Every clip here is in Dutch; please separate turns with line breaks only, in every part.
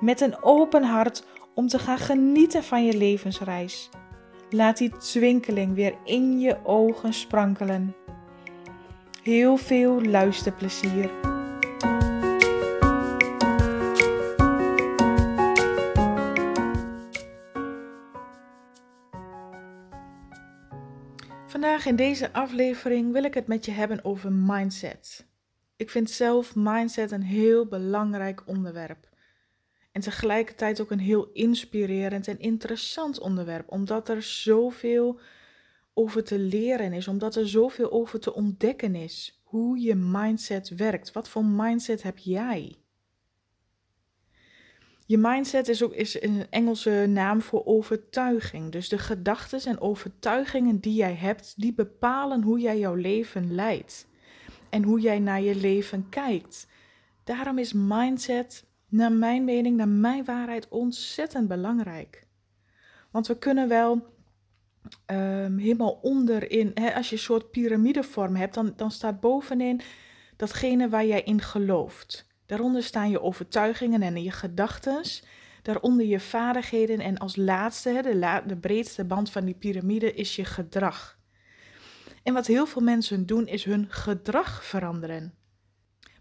met een open hart om te gaan genieten van je levensreis. Laat die twinkeling weer in je ogen sprankelen. Heel veel luisterplezier. Vandaag in deze aflevering wil ik het met je hebben over mindset. Ik vind zelf mindset een heel belangrijk onderwerp. En tegelijkertijd ook een heel inspirerend en interessant onderwerp, omdat er zoveel over te leren is, omdat er zoveel over te ontdekken is. Hoe je mindset werkt. Wat voor mindset heb jij? Je mindset is ook is een Engelse naam voor overtuiging. Dus de gedachten en overtuigingen die jij hebt, die bepalen hoe jij jouw leven leidt en hoe jij naar je leven kijkt. Daarom is mindset naar mijn mening, naar mijn waarheid, ontzettend belangrijk. Want we kunnen wel um, helemaal onderin, hè, als je een soort piramidevorm hebt, dan, dan staat bovenin datgene waar jij in gelooft. Daaronder staan je overtuigingen en je gedachten. Daaronder je vaardigheden. En als laatste, hè, de, la, de breedste band van die piramide, is je gedrag. En wat heel veel mensen doen, is hun gedrag veranderen.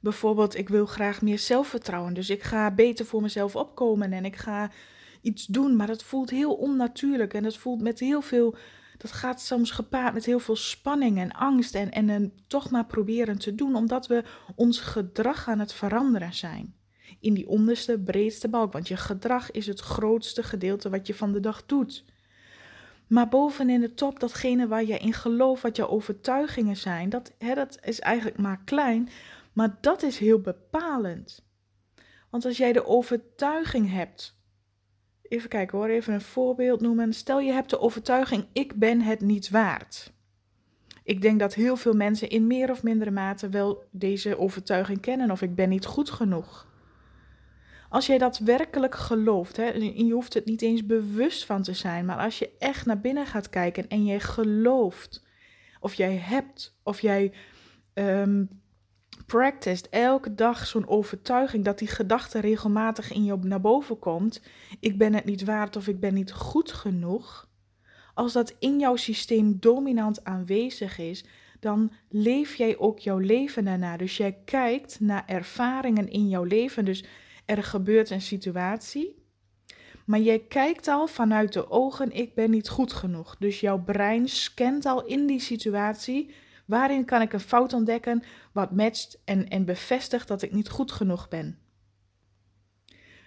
Bijvoorbeeld, ik wil graag meer zelfvertrouwen. Dus ik ga beter voor mezelf opkomen en ik ga iets doen. Maar dat voelt heel onnatuurlijk en dat voelt met heel veel. Dat gaat soms gepaard met heel veel spanning en angst. En, en, en toch maar proberen te doen, omdat we ons gedrag aan het veranderen zijn. In die onderste, breedste balk. Want je gedrag is het grootste gedeelte wat je van de dag doet. Maar boven in de top, datgene waar je in gelooft, wat jouw overtuigingen zijn, dat, hè, dat is eigenlijk maar klein. Maar dat is heel bepalend. Want als jij de overtuiging hebt. Even kijken hoor, even een voorbeeld noemen. Stel je hebt de overtuiging: ik ben het niet waard. Ik denk dat heel veel mensen in meer of mindere mate wel deze overtuiging kennen of ik ben niet goed genoeg. Als jij dat werkelijk gelooft, hè, en je hoeft het niet eens bewust van te zijn, maar als je echt naar binnen gaat kijken en jij gelooft, of jij hebt, of jij um, practiced elke dag zo'n overtuiging dat die gedachte regelmatig in je naar boven komt: ik ben het niet waard of ik ben niet goed genoeg. Als dat in jouw systeem dominant aanwezig is, dan leef jij ook jouw leven daarna. Dus jij kijkt naar ervaringen in jouw leven. Dus er gebeurt een situatie. Maar jij kijkt al vanuit de ogen: ik ben niet goed genoeg. Dus jouw brein scant al in die situatie Waarin kan ik een fout ontdekken wat matcht en, en bevestigt dat ik niet goed genoeg ben?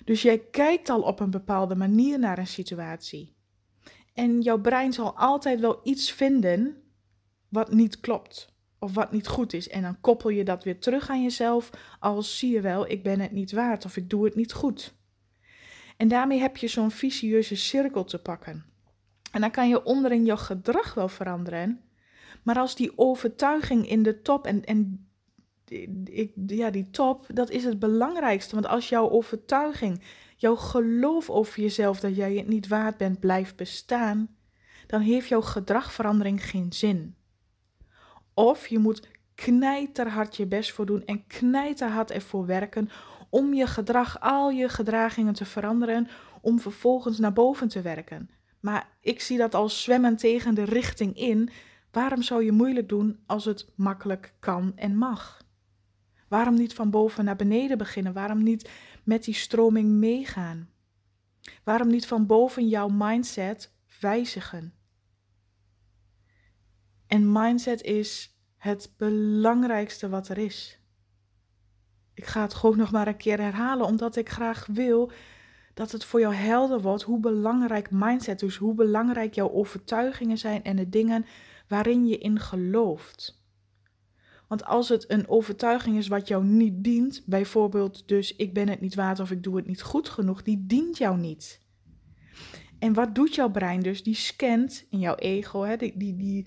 Dus jij kijkt al op een bepaalde manier naar een situatie. En jouw brein zal altijd wel iets vinden wat niet klopt of wat niet goed is. En dan koppel je dat weer terug aan jezelf als zie je wel, ik ben het niet waard of ik doe het niet goed. En daarmee heb je zo'n vicieuze cirkel te pakken. En dan kan je onderin jouw gedrag wel veranderen, maar als die overtuiging in de top en, en ik, ja, die top, dat is het belangrijkste. Want als jouw overtuiging, jouw geloof over jezelf dat jij het niet waard bent, blijft bestaan, dan heeft jouw gedragverandering geen zin. Of je moet knijterhard je best voor doen en knijterhard ervoor werken om je gedrag, al je gedragingen te veranderen, om vervolgens naar boven te werken. Maar ik zie dat als zwemmen tegen de richting in, Waarom zou je moeilijk doen als het makkelijk kan en mag? Waarom niet van boven naar beneden beginnen? Waarom niet met die stroming meegaan? Waarom niet van boven jouw mindset wijzigen? En mindset is het belangrijkste wat er is. Ik ga het gewoon nog maar een keer herhalen, omdat ik graag wil dat het voor jou helder wordt hoe belangrijk mindset is, hoe belangrijk jouw overtuigingen zijn en de dingen waarin je in gelooft. Want als het een overtuiging is wat jou niet dient, bijvoorbeeld dus ik ben het niet waard of ik doe het niet goed genoeg, die dient jou niet. En wat doet jouw brein dus? Die scant in jouw ego, hè? Die, die, die,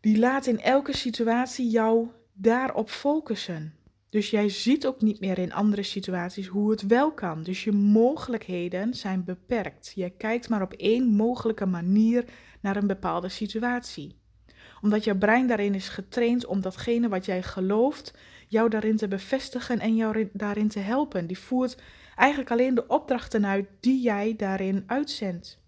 die laat in elke situatie jou daarop focussen. Dus jij ziet ook niet meer in andere situaties hoe het wel kan. Dus je mogelijkheden zijn beperkt. Je kijkt maar op één mogelijke manier naar een bepaalde situatie. Omdat jouw brein daarin is getraind om datgene wat jij gelooft, jou daarin te bevestigen en jou daarin te helpen. Die voert eigenlijk alleen de opdrachten uit die jij daarin uitzendt.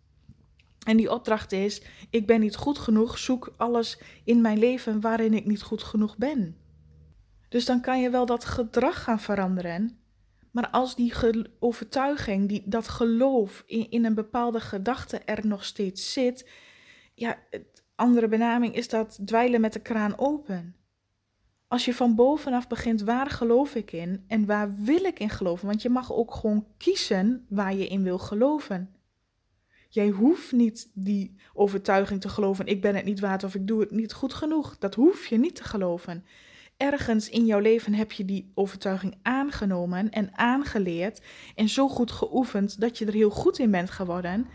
En die opdracht is: ik ben niet goed genoeg, zoek alles in mijn leven waarin ik niet goed genoeg ben. Dus dan kan je wel dat gedrag gaan veranderen. Maar als die overtuiging, die, dat geloof in, in een bepaalde gedachte er nog steeds zit, ja, andere benaming is dat dweilen met de kraan open. Als je van bovenaf begint, waar geloof ik in en waar wil ik in geloven? Want je mag ook gewoon kiezen waar je in wil geloven. Jij hoeft niet die overtuiging te geloven: ik ben het niet waard of ik doe het niet goed genoeg. Dat hoef je niet te geloven ergens in jouw leven heb je die overtuiging aangenomen en aangeleerd en zo goed geoefend dat je er heel goed in bent geworden.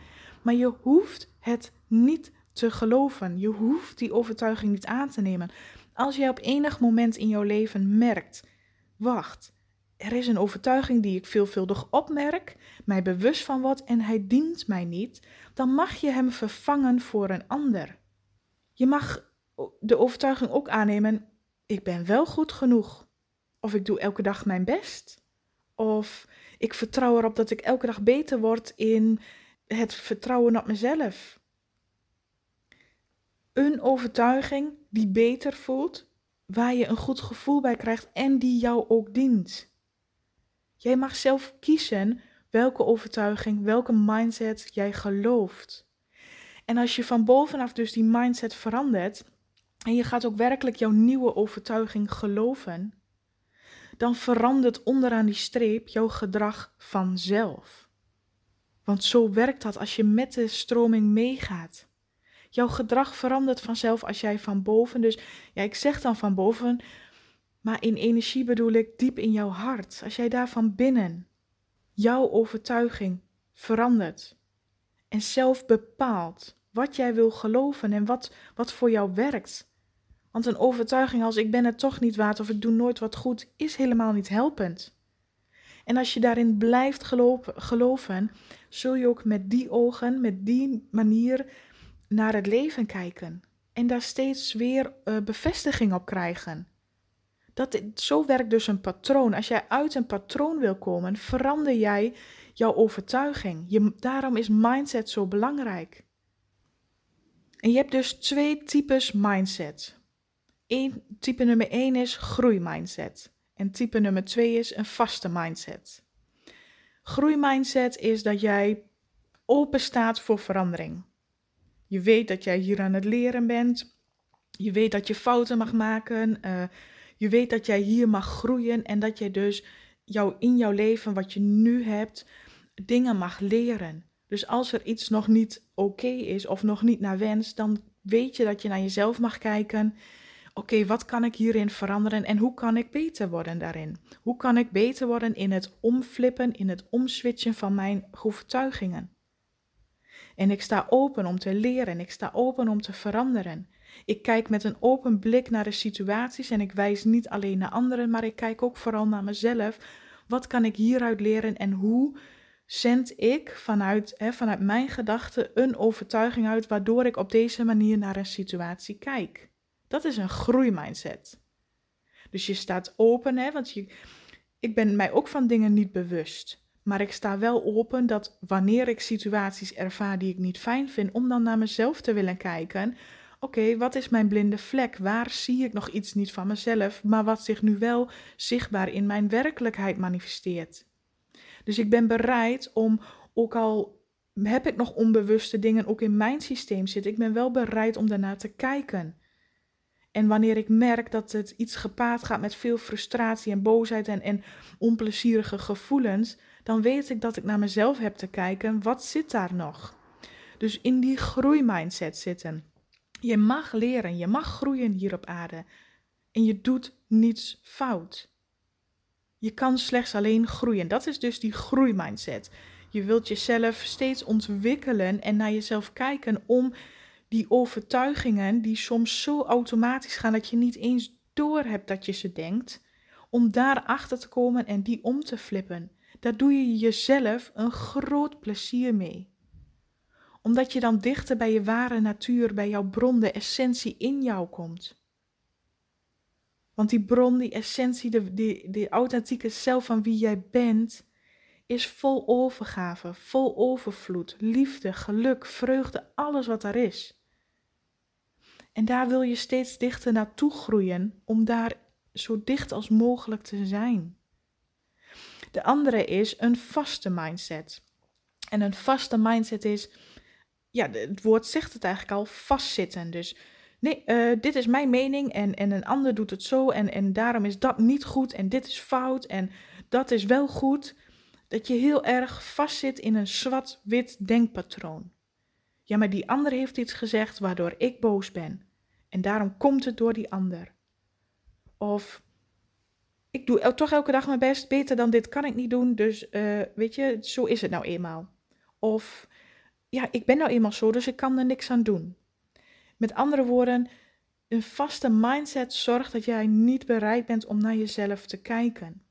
Maar je hoeft het niet te geloven. Je hoeft die overtuiging niet aan te nemen. Als jij op enig moment in jouw leven merkt: wacht, er is een overtuiging die ik veelvuldig opmerk, mij bewust van wat en hij dient mij niet, dan mag je hem vervangen voor een ander. Je mag de overtuiging ook aannemen: ik ben wel goed genoeg. Of ik doe elke dag mijn best. Of ik vertrouw erop dat ik elke dag beter word in het vertrouwen op mezelf. Een overtuiging die beter voelt, waar je een goed gevoel bij krijgt en die jou ook dient. Jij mag zelf kiezen welke overtuiging, welke mindset jij gelooft. En als je van bovenaf dus die mindset verandert, en je gaat ook werkelijk jouw nieuwe overtuiging geloven, dan verandert onderaan die streep jouw gedrag vanzelf. Want zo werkt dat als je met de stroming meegaat. Jouw gedrag verandert vanzelf als jij van boven, dus ja, ik zeg dan van boven, maar in energie bedoel ik diep in jouw hart. Als jij daar van binnen jouw overtuiging verandert en zelf bepaalt wat jij wil geloven en wat, wat voor jou werkt, want een overtuiging als ik ben het toch niet waard of ik doe nooit wat goed, is helemaal niet helpend. En als je daarin blijft geloven, zul je ook met die ogen, met die manier naar het leven kijken. En daar steeds weer uh, bevestiging op krijgen. Dat, zo werkt dus een patroon. Als jij uit een patroon wil komen, verander jij jouw overtuiging. Je, daarom is mindset zo belangrijk. En je hebt dus twee types mindset. Eén, type nummer 1 is groeimindset. En type nummer 2 is een vaste mindset. Groeimindset is dat jij open staat voor verandering. Je weet dat jij hier aan het leren bent. Je weet dat je fouten mag maken. Uh, je weet dat jij hier mag groeien en dat jij dus jou, in jouw leven, wat je nu hebt, dingen mag leren. Dus als er iets nog niet oké is of nog niet naar wens, dan weet je dat je naar jezelf mag kijken oké, wat kan ik hierin veranderen en hoe kan ik beter worden daarin? Hoe kan ik beter worden in het omflippen, in het omswitchen van mijn overtuigingen? En ik sta open om te leren, ik sta open om te veranderen. Ik kijk met een open blik naar de situaties en ik wijs niet alleen naar anderen, maar ik kijk ook vooral naar mezelf. Wat kan ik hieruit leren en hoe zend ik vanuit, hè, vanuit mijn gedachten een overtuiging uit waardoor ik op deze manier naar een situatie kijk? Dat is een groeimindset. Dus je staat open, hè, want je, ik ben mij ook van dingen niet bewust. Maar ik sta wel open dat wanneer ik situaties ervaar die ik niet fijn vind, om dan naar mezelf te willen kijken. Oké, wat is mijn blinde vlek? Waar zie ik nog iets niet van mezelf, maar wat zich nu wel zichtbaar in mijn werkelijkheid manifesteert? Dus ik ben bereid om, ook al heb ik nog onbewuste dingen ook in mijn systeem zitten, ik ben wel bereid om daarnaar te kijken. En wanneer ik merk dat het iets gepaard gaat met veel frustratie en boosheid en, en onplezierige gevoelens, dan weet ik dat ik naar mezelf heb te kijken, wat zit daar nog? Dus in die groeimindset zitten. Je mag leren, je mag groeien hier op aarde. En je doet niets fout. Je kan slechts alleen groeien. Dat is dus die groeimindset. Je wilt jezelf steeds ontwikkelen en naar jezelf kijken om die overtuigingen die soms zo automatisch gaan dat je niet eens door hebt dat je ze denkt, om daarachter te komen en die om te flippen. Daar doe je jezelf een groot plezier mee. Omdat je dan dichter bij je ware natuur, bij jouw bron, de essentie in jou komt. Want die bron, die essentie, de, die, authentieke zelf van wie jij bent, is vol overgave, vol overvloed, liefde, geluk, vreugde, alles wat er is. En daar wil je steeds dichter naartoe groeien om daar zo dicht als mogelijk te zijn. De andere is een vaste mindset. En een vaste mindset is, ja, het woord zegt het eigenlijk al, vastzitten. Dus nee, uh, dit is mijn mening en, en een ander doet het zo en, en daarom is dat niet goed en dit is fout en dat is wel goed. Dat je heel erg vastzit in een zwart-wit denkpatroon. Ja, maar die ander heeft iets gezegd waardoor ik boos ben. En daarom komt het door die ander. Of ik doe toch elke dag mijn best, beter dan dit kan ik niet doen, dus uh, weet je, zo is het nou eenmaal. Of ja, ik ben nou eenmaal zo, dus ik kan er niks aan doen. Met andere woorden, een vaste mindset zorgt dat jij niet bereid bent om naar jezelf te kijken.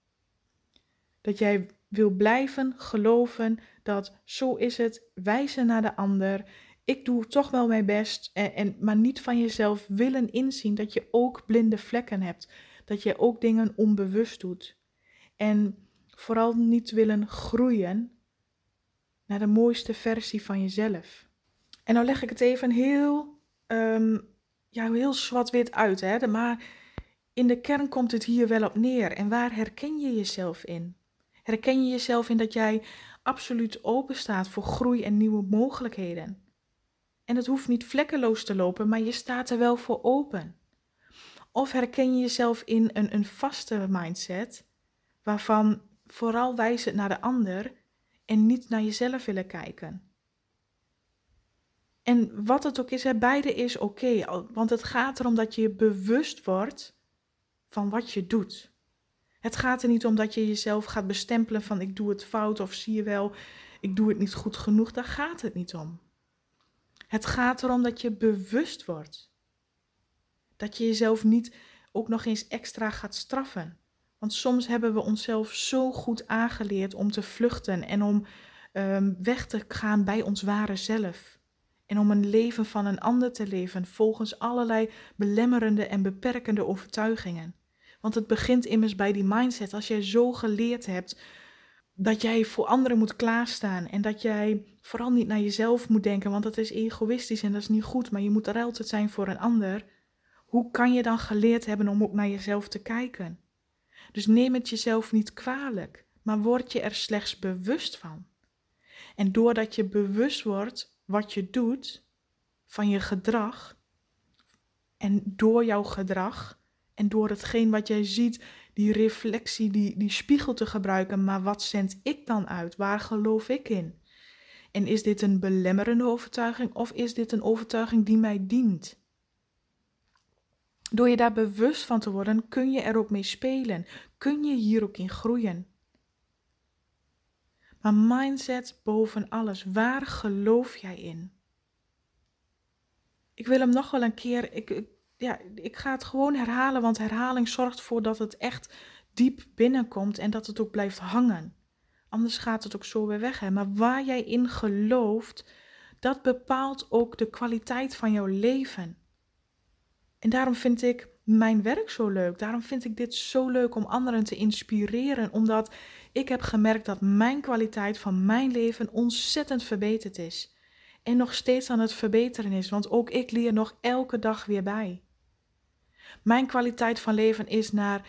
Dat jij wil blijven geloven dat zo is het, wijzen naar de ander. Ik doe toch wel mijn best, en, en, maar niet van jezelf willen inzien dat je ook blinde vlekken hebt. Dat je ook dingen onbewust doet. En vooral niet willen groeien naar de mooiste versie van jezelf. En nou leg ik het even heel, um, ja, heel zwart-wit uit, hè? maar in de kern komt het hier wel op neer. En waar herken je jezelf in? Herken je jezelf in dat jij absoluut open staat voor groei en nieuwe mogelijkheden? En het hoeft niet vlekkeloos te lopen, maar je staat er wel voor open. Of herken je jezelf in een, een vaste mindset, waarvan vooral wijzen naar de ander en niet naar jezelf willen kijken. En wat het ook is, hè, beide is oké, want het gaat erom dat je bewust wordt van wat je doet. Het gaat er niet om dat je jezelf gaat bestempelen van ik doe het fout of zie je wel, ik doe het niet goed genoeg. Daar gaat het niet om. Het gaat erom dat je bewust wordt. Dat je jezelf niet ook nog eens extra gaat straffen. Want soms hebben we onszelf zo goed aangeleerd om te vluchten en om um, weg te gaan bij ons ware zelf. En om een leven van een ander te leven volgens allerlei belemmerende en beperkende overtuigingen. Want het begint immers bij die mindset. Als jij zo geleerd hebt dat jij voor anderen moet klaarstaan en dat jij vooral niet naar jezelf moet denken, want dat is egoïstisch en dat is niet goed, maar je moet er altijd zijn voor een ander. Hoe kan je dan geleerd hebben om ook naar jezelf te kijken? Dus neem het jezelf niet kwalijk, maar word je er slechts bewust van. En doordat je bewust wordt wat je doet van je gedrag, en door jouw gedrag en door hetgeen wat jij ziet, die reflectie, die, die spiegel te gebruiken. Maar wat zend ik dan uit? Waar geloof ik in? En is dit een belemmerende overtuiging of is dit een overtuiging die mij dient? Door je daar bewust van te worden, kun je er ook mee spelen. Kun je hier ook in groeien. Maar mindset boven alles, waar geloof jij in? Ik wil hem nog wel een keer, ik, ja, ik ga het gewoon herhalen, want herhaling zorgt ervoor dat het echt diep binnenkomt en dat het ook blijft hangen. Anders gaat het ook zo weer weg. Hè? Maar waar jij in gelooft, dat bepaalt ook de kwaliteit van jouw leven. En daarom vind ik mijn werk zo leuk. Daarom vind ik dit zo leuk om anderen te inspireren, omdat ik heb gemerkt dat mijn kwaliteit van mijn leven ontzettend verbeterd is. En nog steeds aan het verbeteren is, want ook ik leer nog elke dag weer bij. Mijn kwaliteit van leven is naar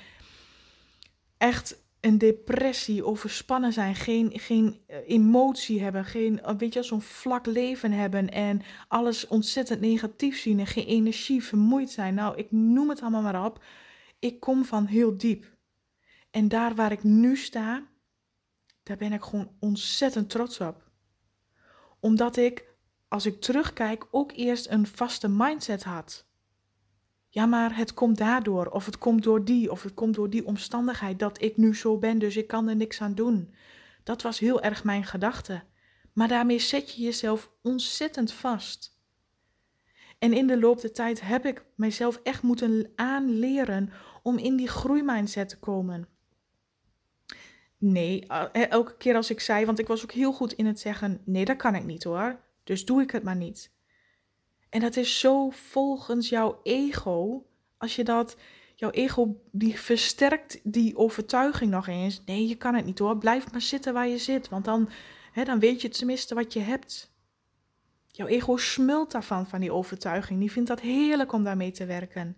echt een depressie, overspannen zijn, geen, geen eh, emotie hebben, geen, eh, weet je, zo'n vlak leven hebben en alles ontzettend negatief zien en geen energie, vermoeid zijn. Nou, ik noem het allemaal maar op. Ik kom van heel diep. En daar waar ik nu sta, daar ben ik gewoon ontzettend trots op. Omdat ik als ik terugkijk, ook eerst een vaste mindset had. Ja, maar het komt daardoor, of het komt door die, of het komt door die omstandigheid dat ik nu zo ben, dus ik kan er niks aan doen. Dat was heel erg mijn gedachte. Maar daarmee zet je jezelf ontzettend vast. En in de loop der tijd heb ik mijzelf echt moeten aanleren om in die groeimindset te komen. Nee, eh, elke keer als ik zei, want ik was ook heel goed in het zeggen: nee, dat kan ik niet hoor. Dus doe ik het maar niet. En dat is zo volgens jouw ego, als je dat, jouw ego, die versterkt die overtuiging nog eens. Nee, je kan het niet hoor. Blijf maar zitten waar je zit, want dan, hè, dan weet je tenminste wat je hebt. Jouw ego smult daarvan, van die overtuiging. Die vindt dat heerlijk om daarmee te werken.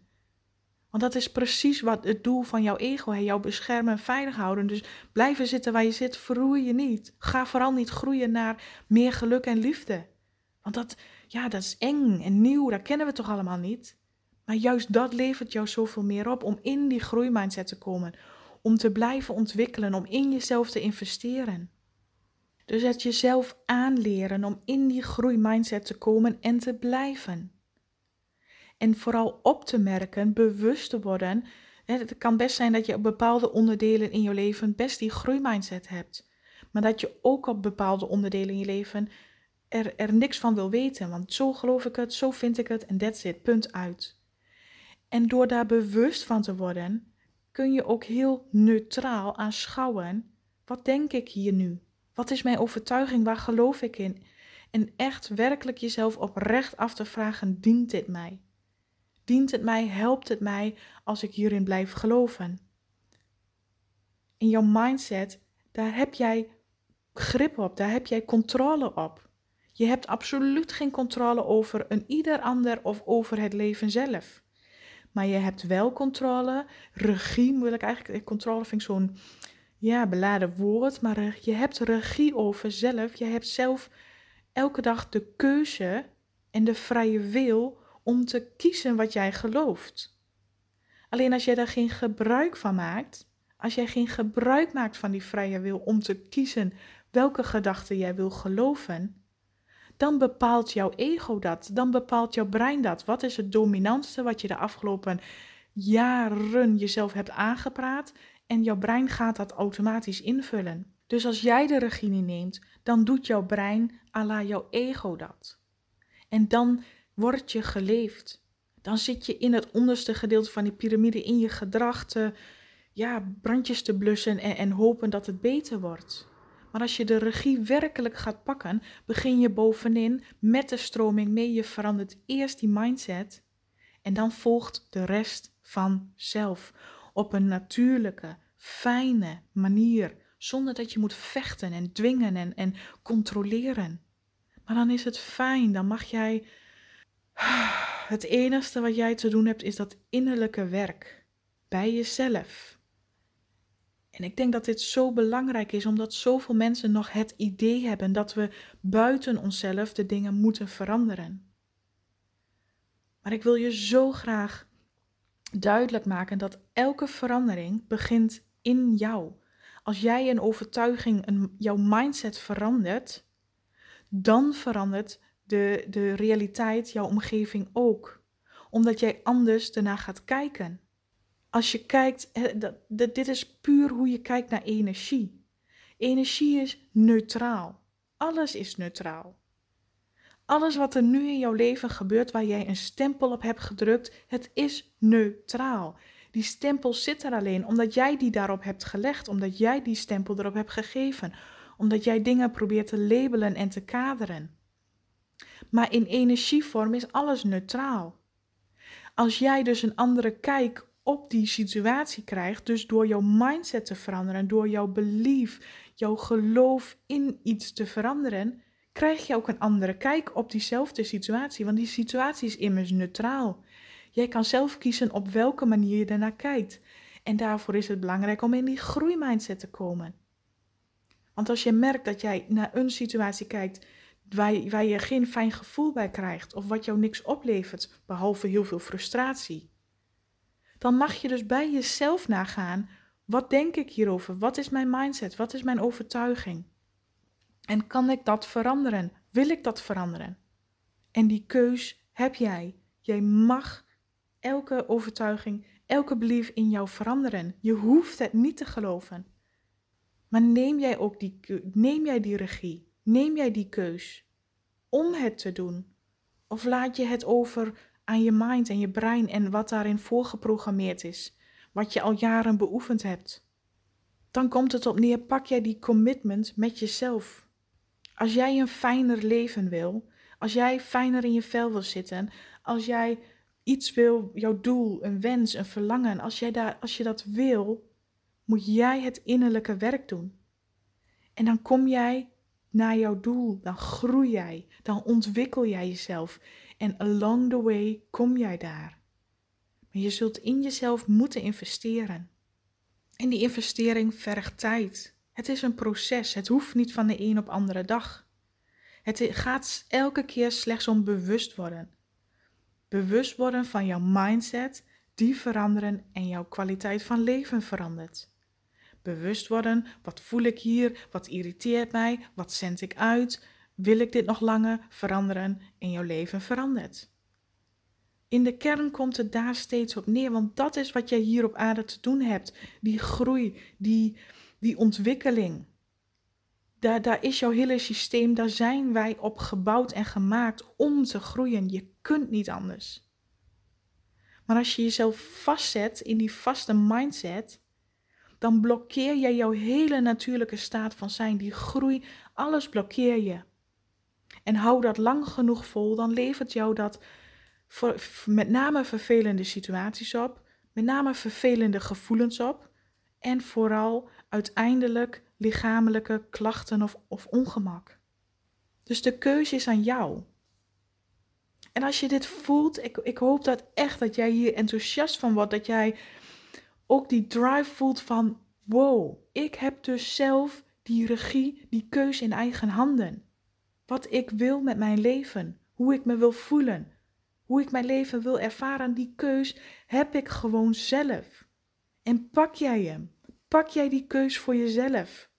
Want dat is precies wat het doel van jouw ego is: jou beschermen en veilig houden. Dus blijven zitten waar je zit, verroei je niet. Ga vooral niet groeien naar meer geluk en liefde. Want dat, ja, dat is eng en nieuw, dat kennen we toch allemaal niet. Maar juist dat levert jou zoveel meer op om in die groeimindset te komen. Om te blijven ontwikkelen, om in jezelf te investeren. Dus het jezelf aanleren om in die groeimindset te komen en te blijven. En vooral op te merken, bewust te worden. Het kan best zijn dat je op bepaalde onderdelen in je leven best die groeimindset hebt. Maar dat je ook op bepaalde onderdelen in je leven er, er niks van wil weten. Want zo geloof ik het, zo vind ik het en that's it, punt uit. En door daar bewust van te worden, kun je ook heel neutraal aanschouwen. Wat denk ik hier nu? Wat is mijn overtuiging? Waar geloof ik in? En echt werkelijk jezelf oprecht af te vragen: dient dit mij? Dient het mij? Helpt het mij als ik hierin blijf geloven? In jouw mindset, daar heb jij grip op, daar heb jij controle op. Je hebt absoluut geen controle over een ieder ander of over het leven zelf. Maar je hebt wel controle, regie wil ik eigenlijk, controle vind ik zo'n ja, beladen woord, maar je hebt regie over zelf. Je hebt zelf elke dag de keuze en de vrije wil om te kiezen wat jij gelooft. Alleen als jij daar geen gebruik van maakt, als jij geen gebruik maakt van die vrije wil om te kiezen welke gedachten jij wil geloven, dan bepaalt jouw ego dat, dan bepaalt jouw brein dat. Wat is het dominantste wat je de afgelopen jaren jezelf hebt aangepraat en jouw brein gaat dat automatisch invullen. Dus als jij de regie neemt, dan doet jouw brein à la jouw ego dat. En dan word je geleefd. Dan zit je in het onderste gedeelte van die piramide in je gedrag te, ja, brandjes te blussen en, en hopen dat het beter wordt. Maar als je de regie werkelijk gaat pakken, begin je bovenin met de stroming mee. Je verandert eerst die mindset en dan volgt de rest vanzelf. Op een natuurlijke, fijne manier, zonder dat je moet vechten en dwingen en, en controleren. Maar dan is het fijn, dan mag jij. Het enige wat jij te doen hebt is dat innerlijke werk bij jezelf. En ik denk dat dit zo belangrijk is, omdat zoveel mensen nog het idee hebben dat we buiten onszelf de dingen moeten veranderen. Maar ik wil je zo graag duidelijk maken dat elke verandering begint in jou. Als jij een overtuiging, een, jouw mindset verandert, dan verandert de, de realiteit, jouw omgeving ook. Omdat jij anders ernaar gaat kijken als je kijkt, dit is puur hoe je kijkt naar energie. Energie is neutraal. Alles is neutraal. Alles wat er nu in jouw leven gebeurt waar jij een stempel op hebt gedrukt, het is neutraal. Die stempel zit er alleen omdat jij die daarop hebt gelegd, omdat jij die stempel erop hebt gegeven, omdat jij dingen probeert te labelen en te kaderen. Maar in energievorm is alles neutraal. Als jij dus een andere kijk op die situatie krijgt. Dus door jouw mindset te veranderen, door jouw belief, jouw geloof in iets te veranderen, krijg je ook een andere kijk op diezelfde situatie. Want die situatie is immers neutraal. Jij kan zelf kiezen op welke manier je ernaar kijkt. En daarvoor is het belangrijk om in die groeimindset te komen. Want als je merkt dat jij naar een situatie kijkt waar je, waar je geen fijn gevoel bij krijgt, of wat jou niks oplevert, behalve heel veel frustratie, dan mag je dus bij jezelf nagaan: wat denk ik hierover? Wat is mijn mindset? Wat is mijn overtuiging? En kan ik dat veranderen? Wil ik dat veranderen? En die keus heb jij. Jij mag elke overtuiging, elke belief in jou veranderen. Je hoeft het niet te geloven. Maar neem jij ook die, neem jij die regie? Neem jij die keus om het te doen? Of laat je het over aan je mind en je brein en wat daarin voorgeprogrammeerd is, wat je al jaren beoefend hebt? Dan komt het op neer, pak jij die commitment met jezelf. Als jij een fijner leven wil, als jij fijner in je vel wil zitten, als jij iets wil, jouw doel, een wens, een verlangen, als, jij daar, als je dat wil, moet jij het innerlijke werk doen. En dan kom jij naar jouw doel, dan groei jij, dan ontwikkel jij jezelf en along the way kom jij daar. Maar je zult in jezelf moeten investeren. En die investering vergt tijd. Het is een proces. Het hoeft niet van de een op andere dag. Het gaat elke keer slechts om bewust worden. Bewust worden van jouw mindset, die veranderen en jouw kwaliteit van leven verandert. Bewust worden, wat voel ik hier, wat irriteert mij, wat zend ik uit, wil ik dit nog langer veranderen en jouw leven verandert. In de kern komt het daar steeds op neer, want dat is wat jij hier op aarde te doen hebt. Die groei, die, die ontwikkeling. Daar, daar is jouw hele systeem, daar zijn wij op gebouwd en gemaakt om te groeien. Je kunt niet anders. Maar als je jezelf vastzet in die vaste mindset, dan blokkeer je jouw hele natuurlijke staat van zijn, die groei, alles blokkeer je. En hou dat lang genoeg vol, dan levert jou dat met name vervelende situaties op, met name vervelende gevoelens op en vooral uiteindelijk lichamelijke klachten of, of ongemak. Dus de keuze is aan jou. En als je dit voelt, ik, ik hoop dat echt dat jij hier enthousiast van wordt, dat jij ook die drive voelt van wow, ik heb dus zelf die regie, die keuze in eigen handen. Wat ik wil met mijn leven, hoe ik me wil voelen, hoe ik mijn leven wil ervaren, die keus heb ik gewoon zelf. En pak jij hem? Pak jij die keus voor jezelf?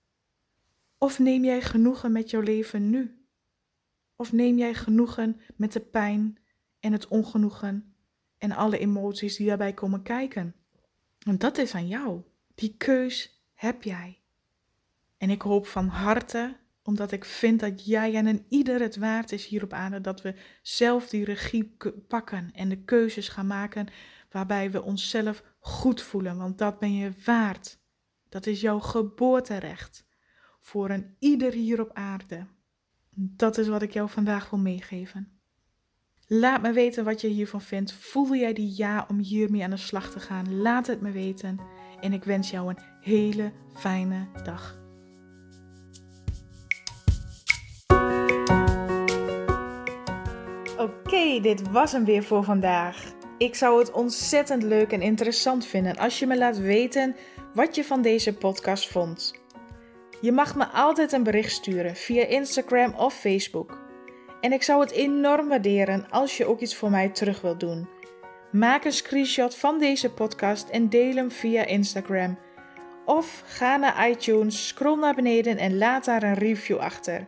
Of neem jij genoegen met jouw leven nu? Of neem jij genoegen met de pijn en het ongenoegen en alle emoties die daarbij komen kijken? Want dat is aan jou. Die keus heb jij. En ik hoop van harte, omdat ik vind dat jij en een ieder het waard is hier op aarde, dat we zelf die regie pakken en de keuzes gaan maken waarbij we onszelf goed voelen. Want dat ben je waard. Dat is jouw geboorterecht voor een ieder hier op aarde. Dat is wat ik jou vandaag wil meegeven. Laat me weten wat je hiervan vindt. Voel jij die ja om hiermee aan de slag te gaan? Laat het me weten. En ik wens jou een hele fijne dag. Oké, dit was hem weer voor vandaag. Ik zou het ontzettend leuk en interessant vinden als je me laat weten wat je van deze podcast vond. Je mag me altijd een bericht sturen via Instagram of Facebook. En ik zou het enorm waarderen als je ook iets voor mij terug wilt doen. Maak een screenshot van deze podcast en deel hem via Instagram. Of ga naar iTunes, scroll naar beneden en laat daar een review achter.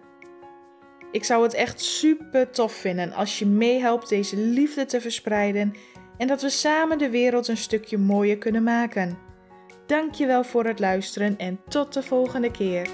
Ik zou het echt super tof vinden als je meehelpt deze liefde te verspreiden en dat we samen de wereld een stukje mooier kunnen maken. Dankjewel voor het luisteren en tot de volgende keer.